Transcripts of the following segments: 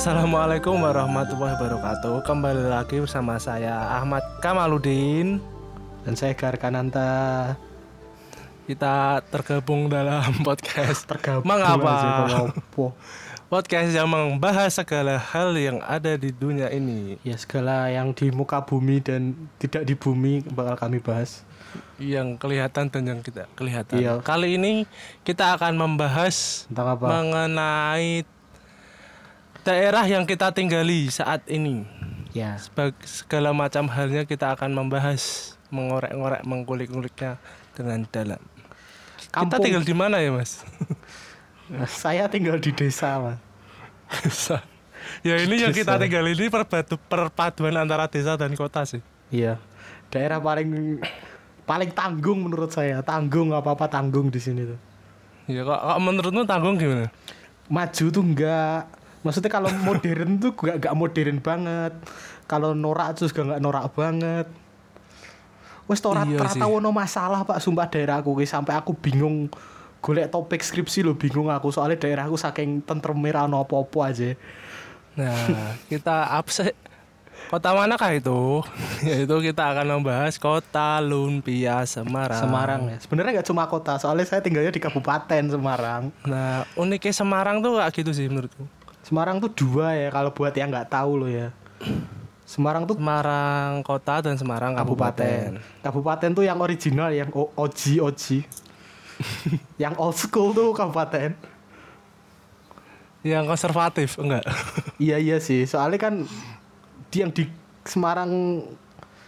Assalamualaikum warahmatullahi wabarakatuh. Kembali lagi bersama saya Ahmad Kamaludin. Dan saya Garkananta Kita tergabung dalam podcast. Tergabung Mengapa? Podcast yang membahas segala hal yang ada di dunia ini. Ya segala yang di muka bumi dan tidak di bumi bakal kami bahas. Yang kelihatan dan yang tidak kelihatan. Iya. Kali ini kita akan membahas Tentang apa? Mengenai daerah yang kita tinggali saat ini. Ya. Sebag- segala macam halnya kita akan membahas mengorek-ngorek mengkulik-kuliknya dengan dalam. Kita Kampung. tinggal di mana ya mas? Saya tinggal di desa mas. Desa. ya ini yang kita Desa. tinggal ini perbatu, perpaduan antara desa dan kota sih. Iya. Daerah paling paling tanggung menurut saya. Tanggung apa-apa tanggung di sini tuh. Ya kok, kok menurutmu tanggung gimana? Maju tuh enggak Maksudnya kalau modern tuh enggak, enggak modern banget Kalau norak tuh juga enggak norak banget Wes tora Iya sih. ono masalah Pak sumpah daerahku ki sampai aku bingung golek topik skripsi lo bingung aku soalnya daerahku saking tentrem merah ono apa-apa aja. nah kita sih kota manakah itu yaitu kita akan membahas kota Lumpia Semarang Semarang ya. Sebenarnya nggak cuma kota, soalnya saya tinggalnya di Kabupaten Semarang. nah uniknya Semarang tuh kayak gitu sih menurutku Semarang tuh dua ya kalau buat yang nggak tahu lo ya. Semarang tuh Semarang kota dan Semarang kabupaten. kabupaten. Kabupaten tuh yang original yang O- OG OG. yang old school tuh kabupaten. Yang konservatif enggak? Iya iya sih, soalnya kan di yang di Semarang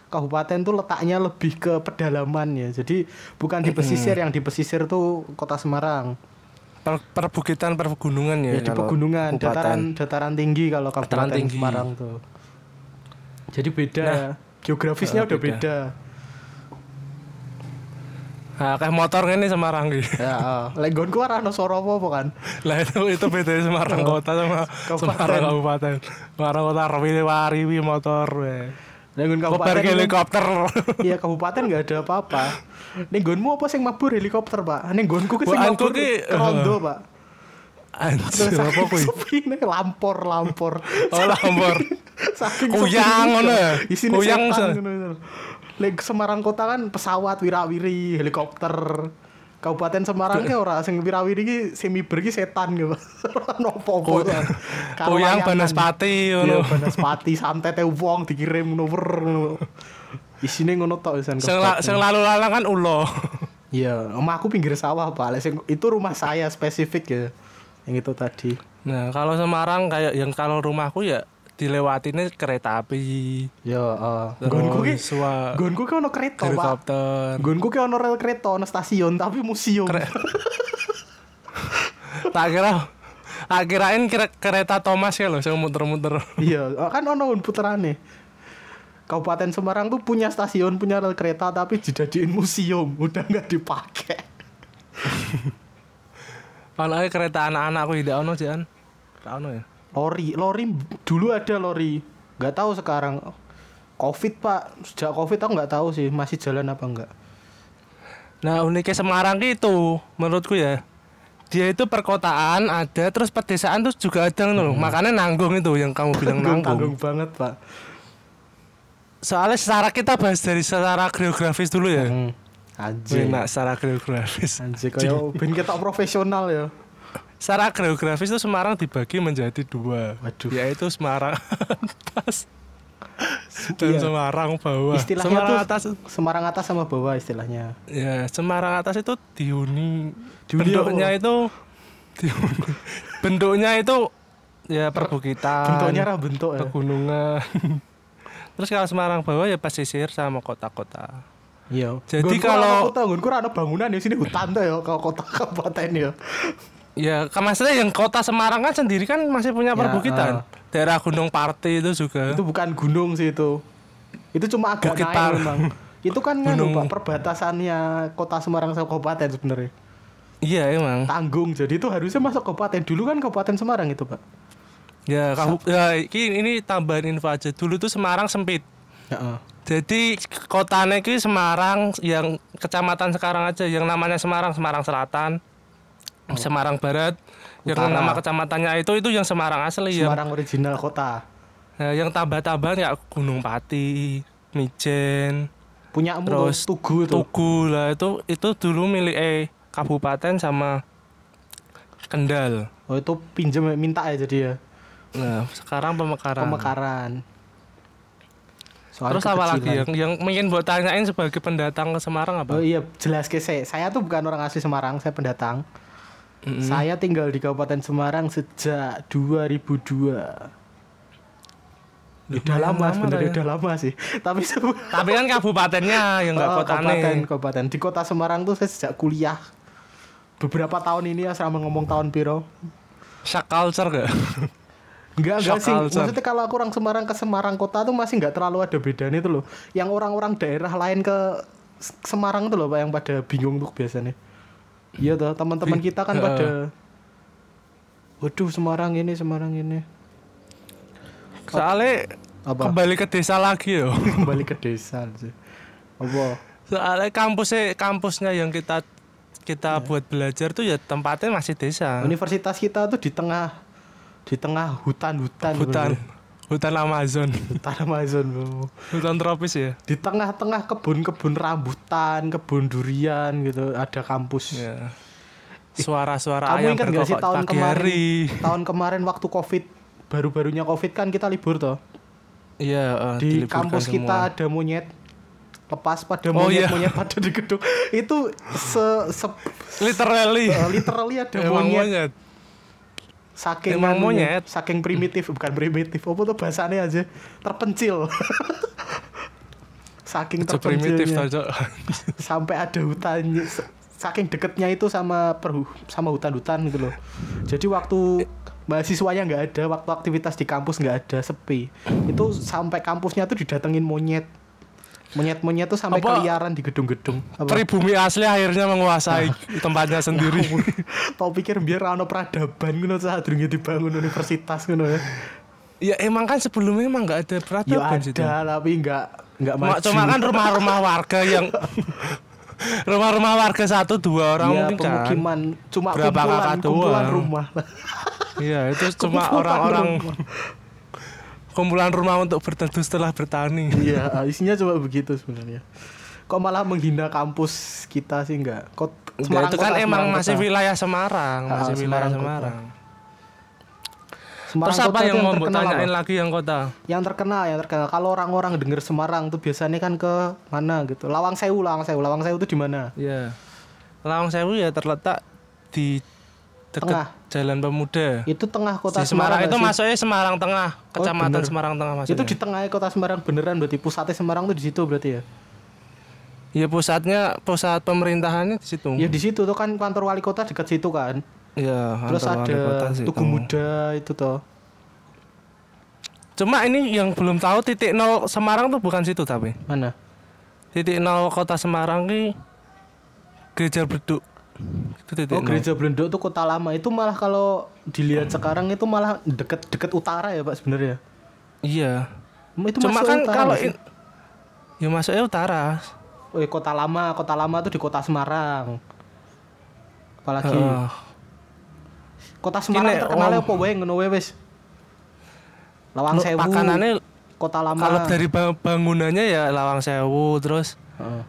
kabupaten tuh letaknya lebih ke pedalaman ya. Jadi bukan di pesisir, yang di pesisir tuh kota Semarang. Per, perbukitan pergunungan ya. Ya, di pegunungan, dataran dataran tinggi kalau Dataran kabupaten tinggi. Semarang tuh. Jadi beda. Nah, ya. Geografisnya eh, udah beda. beda. Nah, kayak motor ini Semarang gitu. ya, uh, lek nggonku ora ono swara apa-apa kan. Lah itu itu beda Semarang kota sama Kabupaten. Semarang kabupaten. Semarang kota Rwili wariwi motor we. Koper kabupaten. helikopter. Iya, kabupaten nggak ada apa-apa. Ning nggonmu apa sing mabur helikopter, Pak? Ning nggonku ki sing mabur ki- rondo, Pak. Anjir apa kuwi? Lampor, lampor. Oh lampor. Saking Kuyang ngono ya? Kuyang ngono. Lek Semarang kota kan pesawat wirawiri, helikopter. Kabupaten Semarang ki ora sing wirawiri ki semi berki setan gitu. Kan. Karo Kuyang layangan. Banaspati Iya, ngono. Banaspati santet wong dikirim ngono ngono. Isine ngono tok wisan. Sing sing lalu lalang kan ulo. Iya, omah aku pinggir sawah, Pak. Itu rumah saya spesifik ya. Yang itu tadi. Nah, kalau Semarang kayak yang kalau rumahku ya dilewatinnya kereta api, Ya, terus Nggonku ki nggonku ki ono kereta, Pak. helikopter. Nggonku ki ono rel kereta, ono stasiun tapi museum. tak kira tak kirain kira- kereta Thomas ya loh, saya muter-muter. iya, kan ono puterane. Kabupaten Semarang tuh punya stasiun, punya rel kereta tapi dijadiin museum, udah nggak dipakai. Kalau kereta anak-anakku tidak ono sih kan. Tak ono ya. Lori, lori dulu ada lori. nggak tahu sekarang. Covid, Pak. Sejak Covid aku nggak tahu sih masih jalan apa enggak. Nah, uniknya Semarang itu menurutku ya. Dia itu perkotaan ada, terus pedesaan tuh juga ada loh. Makanya nanggung itu yang kamu bilang nanggung. tanggung banget, Pak. Soalnya secara kita bahas dari secara geografis dulu ya. Hmm. Anjir. Enak secara geografis. Anjir kayak ben ketok profesional ya. Secara geografis itu Semarang dibagi menjadi dua, Waduh. yaitu Semarang atas dan Iya. Semarang bawah. Istilahnya Semarang tuh atas, Semarang atas sama bawah istilahnya. ya Semarang atas itu dihuni, Dihuni bentuknya apa? itu dihuni. bentuknya itu ya perbukitan, Bentuknya ra bentuk ya. pegunungan. Terus kalau Semarang bawah ya pesisir sama kota-kota. Iya. Jadi kalau- kota, ora ana bangunan di sini hutan tuh ya kalau kota kabupaten ya. Ya, kan maksudnya yang kota Semarang kan sendiri kan masih punya Ya, perbukitan. Daerah Gunung Parti itu juga. Itu bukan gunung sih itu. Itu cuma agak Bukit naik memang. Itu kan Gunung- Pak perbatasannya kota Semarang sama kabupaten sebenarnya. Iya emang. Tanggung. Jadi itu harusnya masuk kabupaten. Dulu kan kabupaten Semarang itu, Pak. Ya, kamu ya ini, ini tambahan info aja. Dulu tuh Semarang sempit. Heeh. Jadi kotanya itu Semarang yang kecamatan sekarang aja yang namanya Semarang, Semarang Selatan, Semarang Barat, Yang Utara. nama kecamatannya itu itu yang Semarang asli ya. Semarang original kota. Nah, yang tambah-tambahan ya Gunung Pati, Mijen, Punya Terus Tugu itu. Tugu lah itu itu dulu milik eh kabupaten sama Kendal. Oh itu pinjem minta ya jadi ya. Nah, sekarang pemekaran. Pemekaran. Soal Terus apa lagi yang yang ingin buat tanyain sebagai pendatang ke Semarang apa? Oh iya, jelas ke saya. Saya tuh bukan orang asli Semarang, saya pendatang. Mm-mm. Saya tinggal di Kabupaten Semarang sejak 2002. Udah lama sebenarnya, ya. udah lama sih. Tapi Tapi kan kabupatennya yang enggak Oh, kotane. kabupaten, kabupaten. Di kota Semarang tuh saya sejak kuliah. Beberapa tahun ini ya sama ngomong tahun piro. Shock culture gak? Enggak, enggak sih. culture. Maksudnya kalau aku orang Semarang ke Semarang kota tuh masih enggak terlalu ada bedanya itu loh. Yang orang-orang daerah lain ke Semarang tuh loh Pak yang pada bingung tuh biasanya. Iya toh, teman-teman Bi- kita kan pada Waduh, Semarang ini, Semarang ini. Soalnya Apa? kembali ke desa lagi yo. Kembali ke desa sih. Apa? Soalnya kampusnya kampusnya yang kita kita Iya. buat belajar tuh ya tempatnya masih desa. Universitas kita tuh di tengah di tengah hutan-hutan. Hutan. bro. Hutan Amazon. Hutan Amazon, bro. Hutan tropis ya. Di tengah-tengah kebun-kebun rambutan, kebun durian gitu, ada kampus. Ya. Suara-suara Kamu ayam ingat gak sih tahun kemarin? hari. Tahun kemarin waktu Covid, baru-barunya Covid kan kita libur toh. Iya, eh, Di kampus kita semua. ada monyet lepas pada Oh, iya. monyet-monyet pada di gedung. Itu se, se- literally eh, literally ada emang monyet. monyet. Saking Emang anunya, monyet. saking primitif, bukan primitif. Apa tuh bahasanya aja terpencil. saking primitif terpencilnya. sampai ada hutannya s- saking deketnya itu sama perhu sama hutan-hutan gitu loh jadi waktu mahasiswanya nggak ada waktu aktivitas di kampus nggak ada sepi itu sampai kampusnya tuh didatengin monyet monyet-monyet tuh sampai Apa? keliaran di gedung-gedung? Pribumi asli akhirnya menguasai tempatnya sendiri. tau pikir biar ono peradaban ngono saat durunge dibangun universitas ngono ya ya emang kan sebelumnya emang nggak ada ya peradaban situ. ada tapi nggak nggak maju cuma kan rumah-rumah warga yang rumah-rumah warga satu dua orang ya, mungkin kan. pemukiman cuma Berapa kumpulan kakak kumpulan rumah Iya, itu cuma orang-orang. Kumpulan rumah untuk berteduh setelah bertani. Iya, isinya cuma begitu sebenarnya. Kok malah menghina kampus kita sih enggak? Kok Ya, itu kan kota, emang Semarang masih kota. wilayah Semarang, Ah, masih wilayah Semarang kota. Semarang. Semarang Terus apa itu yang mau tanyain apa? lagi yang kota? Yang terkenal, yang terkenal. Kalau orang-orang denger Semarang tuh biasanya kan ke mana gitu. Lawang Sewu, Lawang Sewu. Lawang Sewu itu di mana? Iya. Lawang Sewu ya terletak di dekat Tengah. Jalan Pemuda. Itu tengah kota Di Semarang, itu sih? masuknya Semarang Tengah, Kecamatan bener. Semarang Tengah masuknya. Itu di tengah kota Semarang beneran berarti pusatnya Semarang tuh di situ berarti ya? Ya pusatnya pusat pemerintahannya di situ. Ya di situ tuh kan kantor wali kota dekat situ kan. Iya, Terus ada. Tugu Muda itu tuh. Cuma ini yang belum tahu titik nol Semarang tuh bukan situ tapi. Mana? Titik nol kota Semarang ki Gereja Beduk. Itu titik Oh gereja Belendok tuh kota lama itu malah kalau dilihat sekarang itu malah deket deket utara ya pak sebenarnya. Iya. Itu Cuma kan utara kalau in- ya masuknya utara. Oh, kota lama, kota lama tuh di kota Semarang. Apalagi Heeh. kota Semarang Ini, terkenalnya om. apa wae ngono wae wis. Lawang Sewu. Pakanannya kota lama. kalau dari ba- bangunannya ya Lawang Sewu, terus Heeh.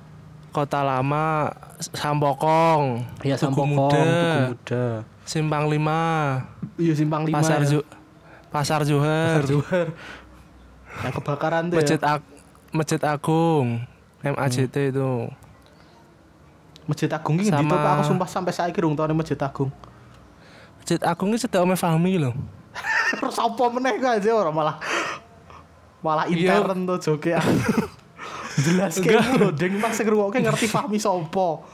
Kota Lama, Sampokong, Iya Tugu Sampokong, Muda, Tugu Muda. Simpang Lima, Iya Simpang Lima. Pasar ya. Ju Pasar Johar, Pasar Johar. Yang kebakaran tuh Masjid ya. Ag- Masjid Agung, MAJT itu. Masjid Agung ini Sama- gitu Pak. Aku sumpah sampai saya tau nih Masjid Agung. Masjid Agung ini sudah Ome Fahmi loh. Terus apa meneh kok aja orang malah malah Iya. intern tuh joke. Jelas kayak lho, deng mas sing ngrungokke ngerti Fahmi sopo.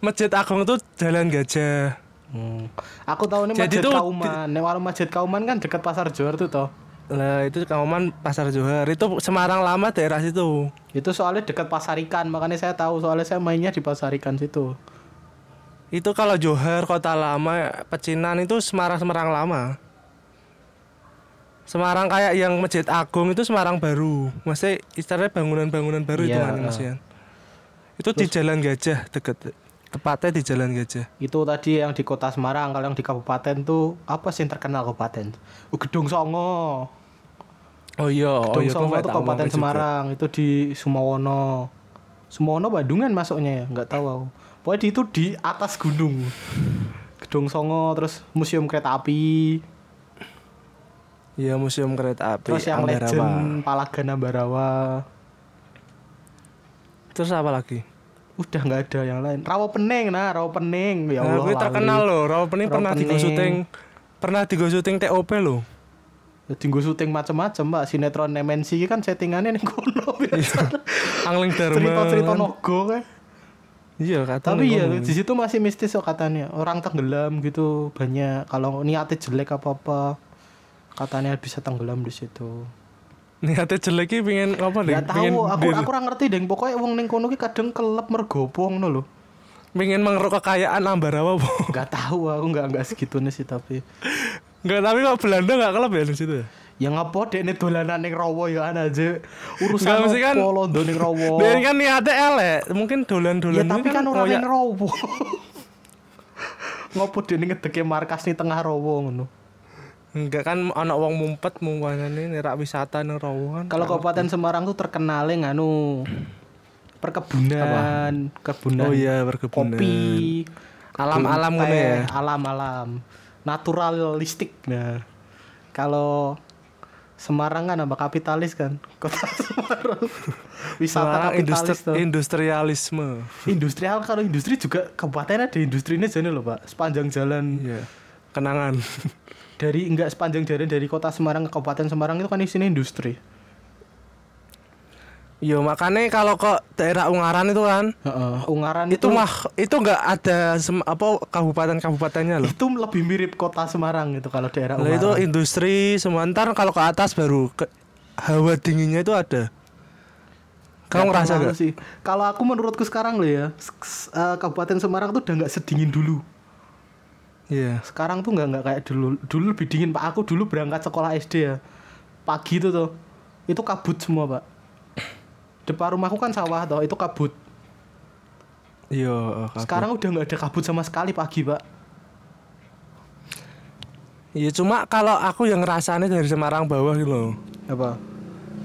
Masjid Agung itu Jalan Gajah. Hmm. Aku tahu nih Masjid tuh- Kauman. Nek warung Masjid Kauman kan dekat Pasar Johar tuh toh. Lah itu Kauman Pasar Johar. Itu Semarang lama daerah situ. Itu soalnya dekat Pasar Ikan, makanya saya tahu soalnya saya mainnya di Pasar Ikan situ. Itu kalau Johar, Kota Lama, Pecinan itu Semarang Semarang lama. Semarang kayak yang Masjid Agung itu Semarang baru. Maksudnya istilahnya bangunan-bangunan baru itu Iya, kan Mas. Ian. Itu di Jalan Gajah deket. Tepatnya di Jalan Gajah. Itu tadi yang di kota Semarang, kalau yang di kabupaten tuh apa sih yang terkenal kabupaten? Oh, Gedung Songo. Oh iya, oh Gedung iya Songo itu kabupaten omongke juga. Semarang, itu di Sumawono. Sumawono Bandungan masuknya ya, nggak tahu aku. Pokoknya di itu di atas gunung. Gedung Songo, terus museum kereta api, Iya, Museum Kereta Api. terus yang Ambarawa. legend Palagan Ambarawa. Terus apa lagi? Udah nggak ada yang lain. Rawa Pening nah, Rawa Pening. Ya Nah, Allah. lali. terkenal loh. Rawapening Rawapening. pernah digo syuting pernah digo syuting TOP loh. Jadi gue syuting macam-macam, Mbak. Sinetron MNC kan settingannya ning kono biasa. Angling Dharma. Cerita-cerita nogo kan. Iya, kata Tapi ya di situ masih mistis kok katanya. Orang tenggelam gitu banyak. Kalau niatnya jelek apa-apa katanya bisa tenggelam di situ. niatnya jelek pengen apa nih? Gak tahu, aku aku ora ngerti deh. Pokoknya wong ning kono ki kadang kelep mergopo ngono lho. pengen mengeruk kekayaan Ambarawa. Po. Gak tahu aku nggak nggak segitunya sih tapi. Enggak, tapi kok Belanda enggak kelep ya di situ ya? Ya ngapo dek ini dolanan ning rawa ya ana aja. Urusan mesti kan- apa londo ning rawa. Dia kan niatnya elek, mungkin dolan-dolan Ya tapi ini kan orang ning rawa. Ngopo dene ngedeke markas ning tengah rawa ngono. Enggak kan anak wong mumpet mungkane nerak wisata nang. Kalau Kabupaten Semarang tuh terkenalnya nganu perkebunan, kebunan Oh iya, perkebunan. kopi, Alam-alam ngono ya. Alam-alam. Naturalistik. Nah. Kalau Semarang kan apa kapitalis kan? Kota Semarang. Wisata Semarang kapitalis industri- tuh. industrialisme. Industrial kalau industri juga kabupaten ada industrinya jadi loh pak sepanjang jalan Iya. Kenangan. dari enggak sepanjang jalan dari kota Semarang ke kabupaten Semarang itu kan isinya industri Yo makanya kalau ke daerah Ungaran itu kan Heeh, Ungaran itu itu, mah itu enggak ada sem- apa kabupaten-kabupatennya loh. itu lebih mirip kota Semarang itu kalau daerah itu Ungaran industri sebentar kalau ke atas baru ke, hawa dinginnya itu ada. Kamu Nggak ngerasa gak? sih kalau aku menurutku sekarang loh ya eh, kabupaten Semarang tuh udah nggak sedingin dulu Iya. sekarang tuh nggak nggak kayak dulu dulu lebih dingin pak aku dulu berangkat sekolah SD ya pagi itu tuh itu kabut semua pak depan rumahku kan sawah toh itu kabut Iya. kabut. sekarang udah nggak ada kabut sama sekali pagi pak Iya cuma kalau aku yang ngerasanya dari Semarang bawah gitu loh. apa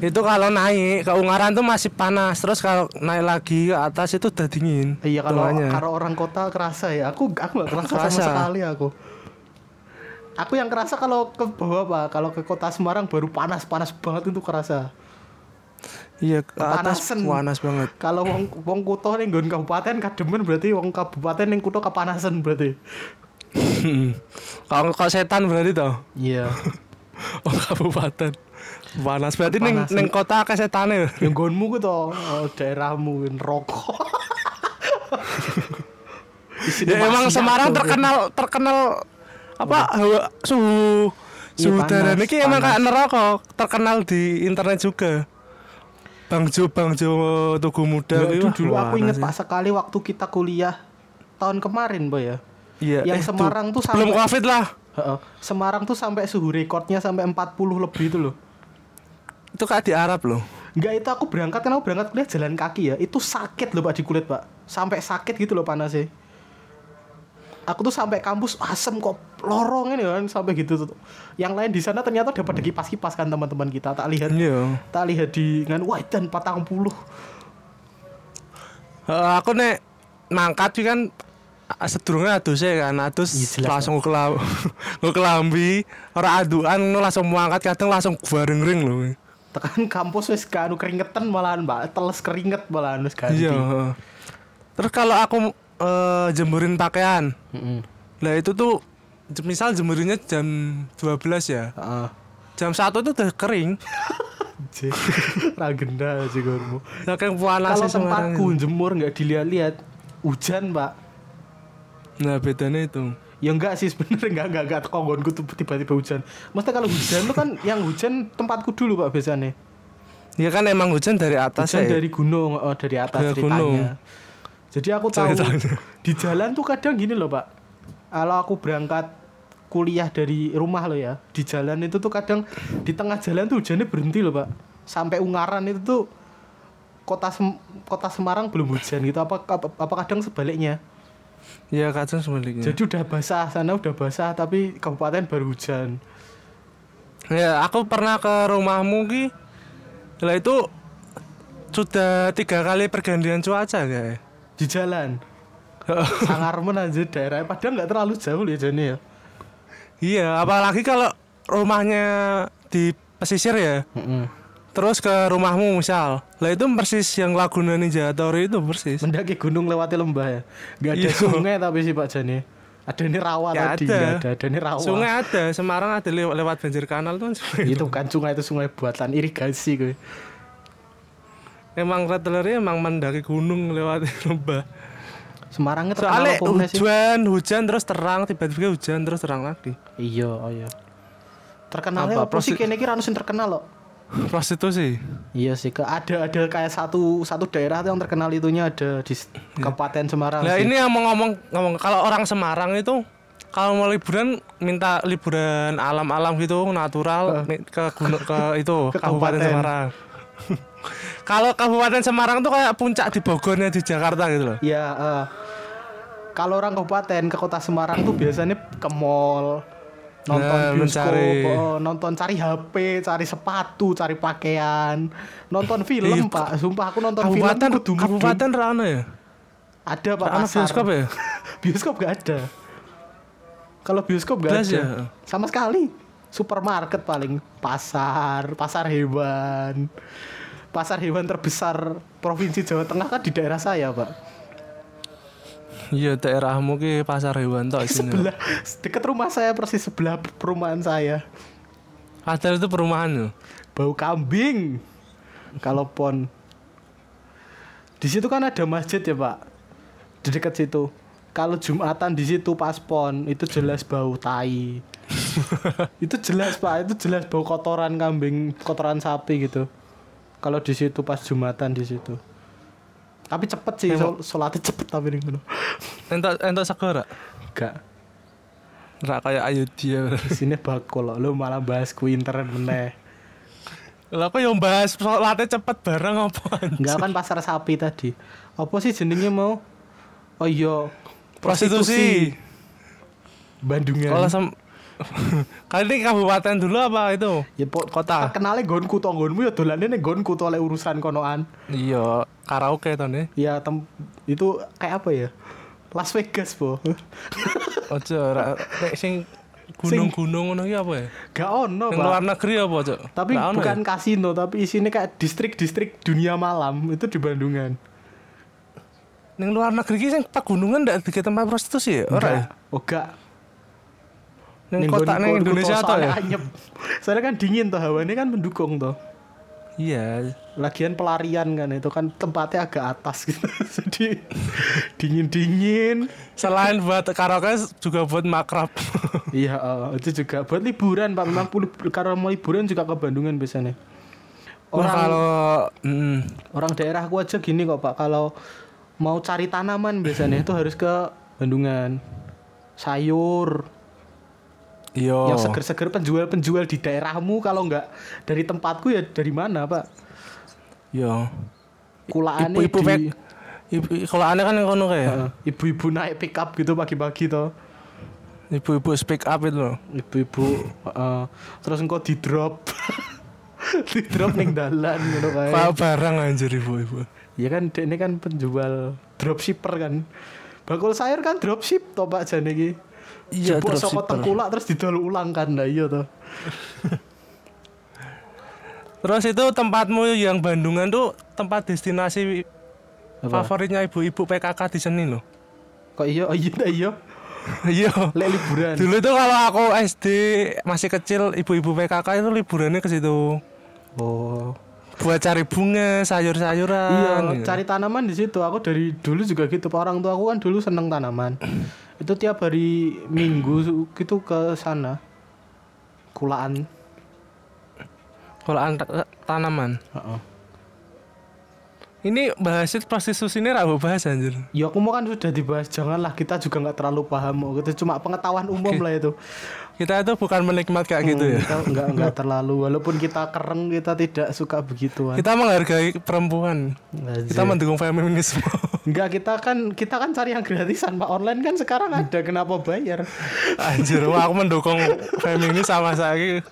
Itu kalau naik ke Ungaran tuh masih panas, terus kalau naik lagi ke atas itu udah dingin. Iya kalau kalau orang kota kerasa ya. Aku aku nggak kerasa, Kerasa. sama sekali aku. Aku yang kerasa kalau ke bawah pak, kalau ke kota Semarang baru panas panas banget itu kerasa. Iya, ke atas panas banget. Kalau wong wong kutho ning nggon kabupaten kademen berarti wong kabupaten ning kutho kepanasan berarti. kalau kalau setan berarti toh. Iya. Oh kabupaten. Panas berarti ning Kepanasan. ning kota akeh setane. yang nggonmu ku to oh, daerahmu rokok. Ya emang Semarang terkenal terkenal apa hawa suhu Iya, suhu udara niki emang kayak neraka terkenal di internet juga. Bang Jo Bang Jo Tugu Muda kuwi, wah, dulu aku inget ya. pak sekali waktu kita kuliah tahun kemarin boy ya. Iya, yang eh, Semarang tuh belum sampai- Covid lah. Heeh. Semarang tuh sampai suhu rekornya sampai 40 lebih itu loh. Itu kayak di Arab loh. Enggak itu aku berangkat kan aku berangkat kuliah jalan kaki ya. Itu sakit loh Pak di kulit, Pak. Sampai sakit gitu loh panasnya. Aku tuh sampai kampus asem kok lorong ini kan sampai gitu tuh. Yang lain di sana ternyata udah pada kipas-kipas kan teman-teman kita. Tak lihat Iya. tak lihat di ngan wah dan 40. Eh, aku nek mangkat sih kan sedurunge adusnya kan adus jelas, langsung kelam kelambi ora aduan langsung mangkat kadang langsung bareng ring loh Tekan kampus wis gak anu keringetan malahan, Mbak. Teles keringet malahan wis ganti. iya terus kalau aku eh, jemurin pakaian Heeh. lah itu tuh misal jemurinnya jam 12 ya Heeh. jam satu itu udah kering. Ragenda sih gormu. saking Kalau tempatku jemur nggak dilihat-lihat hujan, Pak. nah bedanya itu Ya enggak sih sebenarnya enggak enggak enggak konggonku tuh tiba-tiba hujan. Maksudnya kalau hujan tuh kan yang hujan tempatku dulu Pak biasanya. ya kan emang hujan dari atas Hujan ya dari gunung, oh dari atas Dari ceritanya. gunung. Jadi aku tahu Ceritanya. di jalan tuh kadang gini loh, Pak. Kalau aku berangkat kuliah dari rumah loh ya, di jalan itu tuh kadang di tengah jalan tuh hujannya berhenti loh, Pak. Sampai Ungaran itu tuh kota Sem- kota Semarang belum hujan gitu apa apa, apa kadang sebaliknya. Iya kadang sebaliknya. Jadi udah basah sana udah basah tapi kabupaten baru hujan. Ya aku pernah ke rumahmu ki. Lah itu sudah tiga kali pergantian cuaca kayak. Di jalan. Sangarmen aja daerahnya padahal nggak terlalu jauh ya Jani ya. iya, apalagi kalau rumahnya di pesisir ya. Terus ke rumahmu misal. Lah itu persis yang Laguna Ninja Tori itu persis. Mendaki gunung lewati lembah ya. Nggak ada Iya. sungai tapi sih Pak Jani. Ada ini rawa Ya tadi, ada. ada. Ada ini rawa. Sungai ada, Semarang ada lewat, lewat banjir kanal tuh. kan sungai. itu bukan sungai itu sungai buatan irigasi gue. Emang rattlernya emang mendaki gunung lewat lembah. Semarangnya terkenal Soalnya meneh sih? hujan, hujan terus terang, tiba-tiba hujan terus terang lagi. Iya, oh iya. Terkenalnya Apa, apa, sih prosi- kene iki ra ono sing terkenal loh. Prostitusi. Iya sih, ke ada ada kayak satu satu daerah tuh yang terkenal itunya ada di s- Kabupaten Semarang. Nah sih. ini yang mau ngomong ngomong kalau orang Semarang itu kalau mau liburan minta liburan alam-alam gitu natural ke gunung ke itu Ke Kabupaten. Semarang. kalau Kabupaten Semarang tuh kayak puncak di Bogornya di Jakarta gitu loh. Iya, eh, kalau orang kabupaten ke kota Semarang tuh biasanya ke mall, nonton Nah, bioskop, mencari. oh, nonton cari HP, cari sepatu, cari pakaian, nonton film Iya, pak. Sumpah aku nonton Kabupaten film mudun. Kabupaten Rano ya. ada pak Rano pasar. bioskop ya. bioskop gak ada. Kalau bioskop gak Belas ada. ya? Sama sekali. Supermarket paling pasar, pasar hewan. Pasar hewan terbesar Provinsi Jawa Tengah kan di daerah saya, Pak. Iya daerahmu ki pasar hewan tok sini. Sebelah dekat rumah saya persis sebelah perumahan saya. Padahal itu perumahan loh. Bau kambing. Kalau pon. Di situ kan ada masjid ya, Pak. Di dekat situ. Kalau Jumatan di situ pas pon itu jelas bau tai. itu jelas Pak, itu jelas bau kotoran kambing, kotoran sapi gitu. Kalau di situ pas Jumatan di situ. Tapi cepet sih, sol sholatnya cepet tapi nih ngono. Entok entok segera. Enggak. Rak kayak Ayudhya. Di sini bakul lo malah bahas ku internet meneh. Lah kok yang bahas sholatnya cepet bareng apa? Enggak kan pasar sapi tadi. Apa sih jenenge mau? Oh iya, Prostitusi. Bandungan. Kalau sem Kali kabupaten dulu apa itu? ya po, kota. Terkenalnya gonku to nggonmu ya dolane ning gonku to oleh urusan konoan. Iya, karaoke to nih. Ya tem itu kayak apa ya? Las Vegas, Po. Ojo ra nek sing gunung-gunung ngono ki apa ya? Gak ono, Pak. luar negeri apa, Cok? Tapi ono bukan ya? kasino, tapi isinya kayak distrik-distrik dunia malam itu di Bandungan. Yang luar negeri ki sing pegunungan ndak di tempat prostitusi ya? Ora ya? Oh, gak. Ning kota gonku Indonesia to to soalnya ya? anyep. Soalnya kan dingin tuh hawanya kan mendukung tuh. Iya. Lagian pelarian kan itu kan tempatnya agak atas gitu. Jadi dingin-dingin. Selain buat karaoke juga buat makrab. Iya, eh, itu juga buat liburan Pak. Memang kalau mau liburan juga ke Bandungan biasanya. Orang kalau mm, orang daerahku aja gini kok Pak. Kalau mau cari tanaman biasanya itu harus ke Bandungan. Sayur iya. yang seger-seger penjual-penjual di daerahmu kalau nggak dari tempatku ya dari mana Pak? Iya. Kulaannya Ibu-ibu di pek. Ibu kalau aneh kan yang kono kayak. Heeh, ibu-ibu naik pick up gitu pagi-pagi toh. Ibu-ibu speak up itu loh. Ibu-ibu heeh. terus engkau di drop. di drop ning dalan gitu kae. Pak barang anjir ibu-ibu. Ya kan ini kan penjual dropshipper kan. Bakul sayur kan dropship toh Pak jane iki. Iya, Jebuk saka tengkulak terus didol ulang kan. Lah iya toh. Terus itu tempatmu yang Bandungan tuh tempat destinasi Apa? favoritnya ibu-ibu PKK di sini loh. Kok iya oh iya iya. Iya. Lek liburan. Dulu itu kalau aku SD masih kecil ibu-ibu PKK itu liburannya ke situ. Oh. Buat cari bunga, sayur-sayuran. Iya, gitu. cari tanaman di situ. Aku dari dulu juga gitu. Orang tua aku kan dulu seneng tanaman. Itu tiap hari Minggu gitu ke sana. Kulaan. Kalau an- tanaman. Heeh. Ini bahas prostitusi ini rabu bahas anjir. Ya aku mau kan sudah dibahas. Janganlah kita juga nggak terlalu paham. Gitu cuma pengetahuan umum Oke. lah itu. Kita itu bukan menikmat kayak gitu ya. Kita nggak nggak terlalu. Walaupun kita kereng kita tidak suka begituan. Kita menghargai perempuan. Anjir. Kita mendukung feminisme. Enggak kita kan kita kan cari yang gratisan pak online kan sekarang ada kenapa bayar? Anjir, wah aku mendukung feminis sama saya.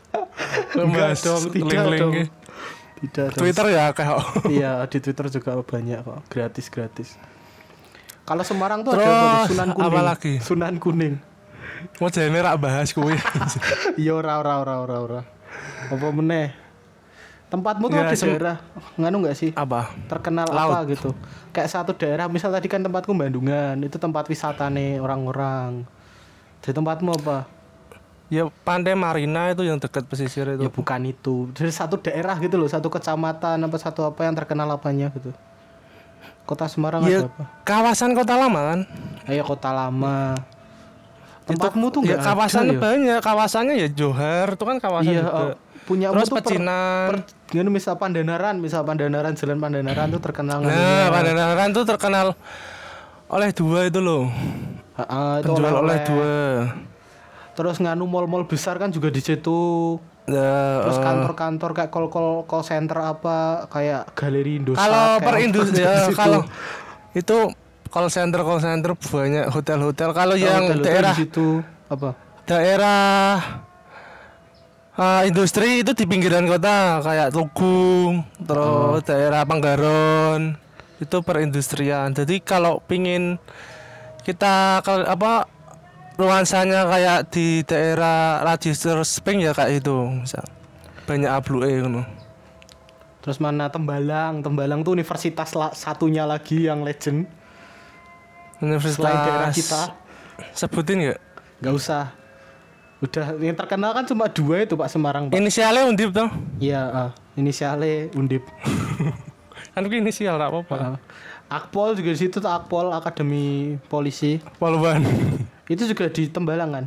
Enggak dong, tidak dong. Tidak. Twitter ya kayak Iya di Twitter juga banyak kok gratis gratis. Kalau Semarang tuh Terus, ada? Sunan Kuning. apa lagi? Sunan Kuning. mau jadi rak bahas kuwi. Iya ora ora ora ora ora. Apa meneh? Tempatmu tuh Ya, ada sem- daerah nganu nggak sih? Apa? Terkenal Laut. apa gitu? Kayak satu daerah, misal tadi kan tempatku Bandungan, itu tempat wisata nih orang-orang. Di tempatmu apa? Ya Pantai Marina itu yang dekat pesisir itu. Ya bukan itu. Dari satu daerah gitu loh, satu kecamatan apa satu apa yang terkenal apanya gitu. Kota Semarang Ya, ada apa? kawasan kota lama kan. Ayo kota lama. Tempatmu tuh ya, enggak kawasan ada ya? banyak, kawasannya ya Johar, itu kan kawasan Iya, juga. oh, punya Terus tuh per, pecinan. per, gini, misal Pandanaran, misal Pandanaran, Jalan Pandanaran tuh terkenal Nah. Pandanaran tuh terkenal oleh dua itu loh. Ah, ah, itu Penjual oleh oleh-oleh. dua. Terus nganu mall-mall besar kan juga di situ. Ya, Terus eh, kantor-kantor kayak call call call center apa kayak galeri Indosat. kalau per industri ya, kalau itu call center call center banyak hotel-hotel. Kalau yang Hotel-hotel daerah di situ apa? daerah ah, industri itu di pinggiran kota kayak Tugung, terus daerah Panggaron itu perindustrian. Jadi kalau pingin kita ke apa nuansanya kayak di daerah Register Spring ya kayak itu misal banyak abluke ngono. Terus mana Tembalang? Tembalang tuh universitas la- satunya lagi yang legend Universitas selain daerah kita. sebutin nggak? Gak usah. Udah yang terkenal kan cuma dua itu Pak Semarang. Pak. Inisialnya Undip toh. Iya, ah. inisialnya Undip. Kan inisial tak apa-apa. Ah. Akpol juga di situ tuh Akpol Akademi Polisi. Poluan. Itu juga di Tembalang kan?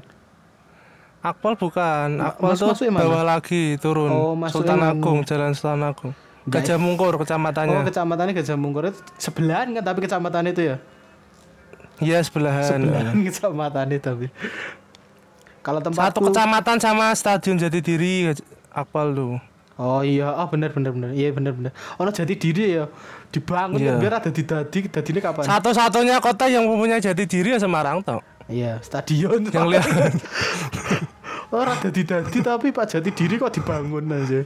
Akpol bukan, Akpol mas- tuh bawah lagi turun. Oh, Sultan? Agung, Jalan Sultan Agung. Gajah Mungkur Oh, kecamatannya. kecamatannya Gajah Mungkur itu sebelahan kan tapi kecamatan itu ya? Iya sebelahan. Sebelahan kecamatan itu tapi. Kalau Satu tempatku kecamatan sama Stadion Jatidiri Akpol tuh. Oh iya, ah bener bener bener. Iya bener bener. Ono jati diri ya. Dibangun Iya. ya, biar ada di dadi, dadine kapan? Satu-satunya kota yang mempunyai Jatidiri ya Semarang toh. Iya, stadion. Yang lihat Orang dadi dadi tapi Pak Jati diri kok dibangun aja.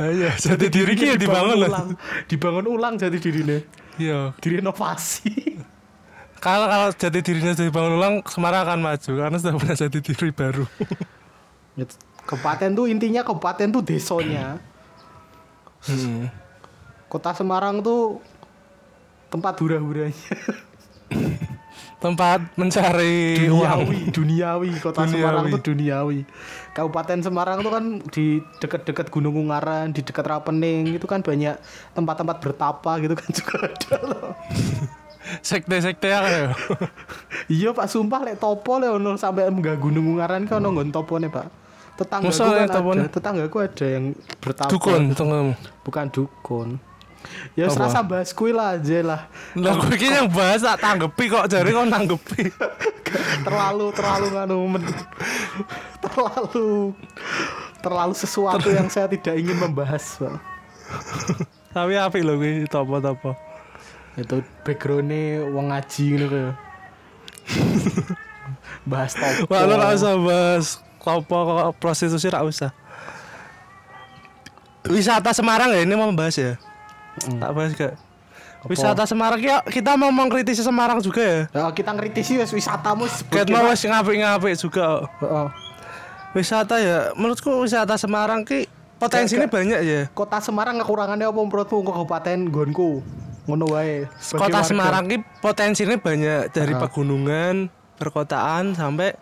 Iya, Jatidiri ki ya dibangun lah. ulang. Dibangun ulang jati dirine. Iya. Direnovasi. Kalau kalau Jatidirinya sudah dibangun ulang, Semarang akan maju karena sudah punya Jatidiri baru. Kabupaten tuh intinya kabupaten tuh desonya. Hmm. Kota Semarang tuh tempat hura-huranya. Tempat mencari uang. duniawi, duniawi. Kota Duniawi. Semarang tuh duniawi. Kabupaten Semarang tuh kan di dekat-dekat Gunung Ungaran, di dekat Rapening itu kan banyak tempat-tempat bertapa gitu kan juga ada loh. Sekte-sekte ya. Iya Pak, sumpah lek topo lek ono sampai menggah Gunung Ungaran kan ono nggon topone Pak. Tetanggaku Masa kan ada, tetanggaku ada yang bertapa. Dukun. Bukan dukun. Ya Apa? serasa bahas kuwi lah aja lah. Lah gue ini yang bahas tak tanggepi kok jari kok nanggepi. terlalu terlalu nganu terlalu terlalu sesuatu yang saya tidak ingin membahas Pak. Tapi api loh gue topo-topo. itu backgroundnya wong ngaji gitu kayak bahas topo Wah gak usah bahas topo prostitusi gak usah. Wisata Semarang ya ini mau bahas ya. Mm. Tak bahas gak. Wisata Semarang ya kita mau mengkritisi Semarang juga ya. Ya, kita ngritisi wes wisatamu Ket mau wis ngapik-ngapik juga. Heeh. Wisata ya menurutku wisata Semarang ki potensinya Gak- banyak ya. Kota Semarang kekurangannya apa menurutmu kabupaten Gonku? Ngono wae. Kota warga. Semarang ki potensinya banyak dari pegunungan, perkotaan sampai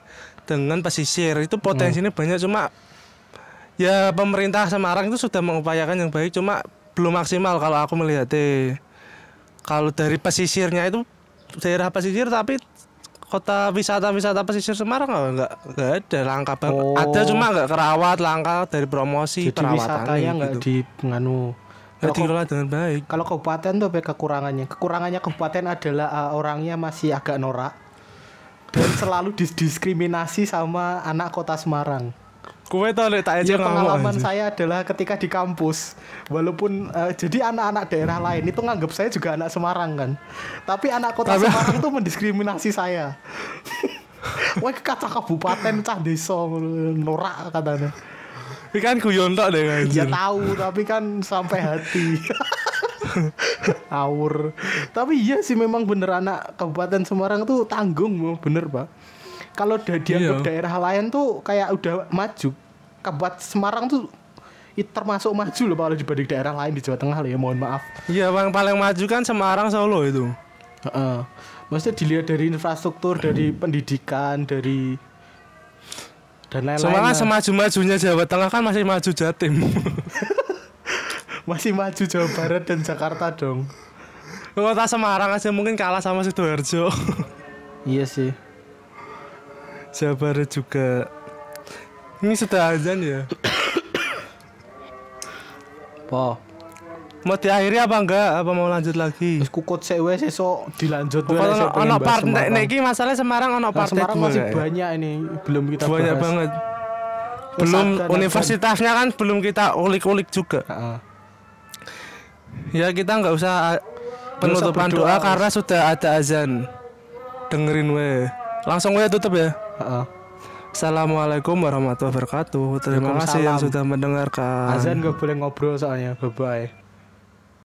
dengan pesisir. Itu potensinya Hmm. banyak cuma ya pemerintah Semarang itu sudah mengupayakan yang baik cuma belum maksimal kalau aku melihatnya. Kalau dari pesisirnya itu daerah pesisir tapi kota wisata-wisata pesisir Semarang nggak nggak nggak ada langka banget. Oh. Ada cuma nggak kerawat langka dari promosi Jadi perawatannya nggak gitu. di nganu. Nggak dikelola dengan baik. Kalau kabupaten tuh apa kekurangannya? Kekurangannya kabupaten adalah uh, orangnya masih agak norak dan selalu didiskriminasi sama anak kota Semarang. Kue tau nek tak aja Ya, pengalaman saya adalah ketika di kampus walaupun eh, jadi anak-anak daerah lain itu nganggap saya juga anak Semarang kan. Tapi anak kota Tapi- Semarang tuh mendiskriminasi saya. Wah kata kabupaten cah desa norak katanya. Ini kan guyon tok deh Ya anjir. tahu tapi kan sampai hati. Awur Tapi iya sih memang bener anak Kabupaten Semarang tuh tanggung bener pak Kalau udah dianggap Iya. daerah lain tuh kayak udah maju Kabupaten Semarang tuh i- termasuk maju loh kalau dibanding daerah lain di Jawa Tengah loh ya mohon maaf Iya, yang paling maju kan Semarang Solo itu. Heeh. Maksudnya dilihat dari infrastruktur, dari pendidikan, dari dan lain-lain. Semarang lah. semaju-majunya Jawa Tengah kan masih maju Jatim. masih maju Jawa Barat dan Jakarta dong. Kota Semarang aja mungkin kalah sama Sidoarjo. Iya sih. Jawa Barat juga. Ini sudah azan ya. Po. Mau diakhiri apa enggak? Apa mau lanjut lagi? Terus kukut sik wes esok dilanjut wes, ono ono bahas part Semarang. nek iki masalah Semarang ono Nah, partai Semarang masih kayak. banyak ini belum kita banyak bahas. banget. Belum ada- universitasnya kan belum kita ulik-ulik juga. Ya kita nggak usah penutupan doa karena sudah ada azan. Dengerin we. Langsung we tutup ya. Assalamualaikum warahmatullahi wabarakatuh. Terima kasih yang sudah mendengarkan. Azan gak boleh ngobrol soalnya. Bye bye.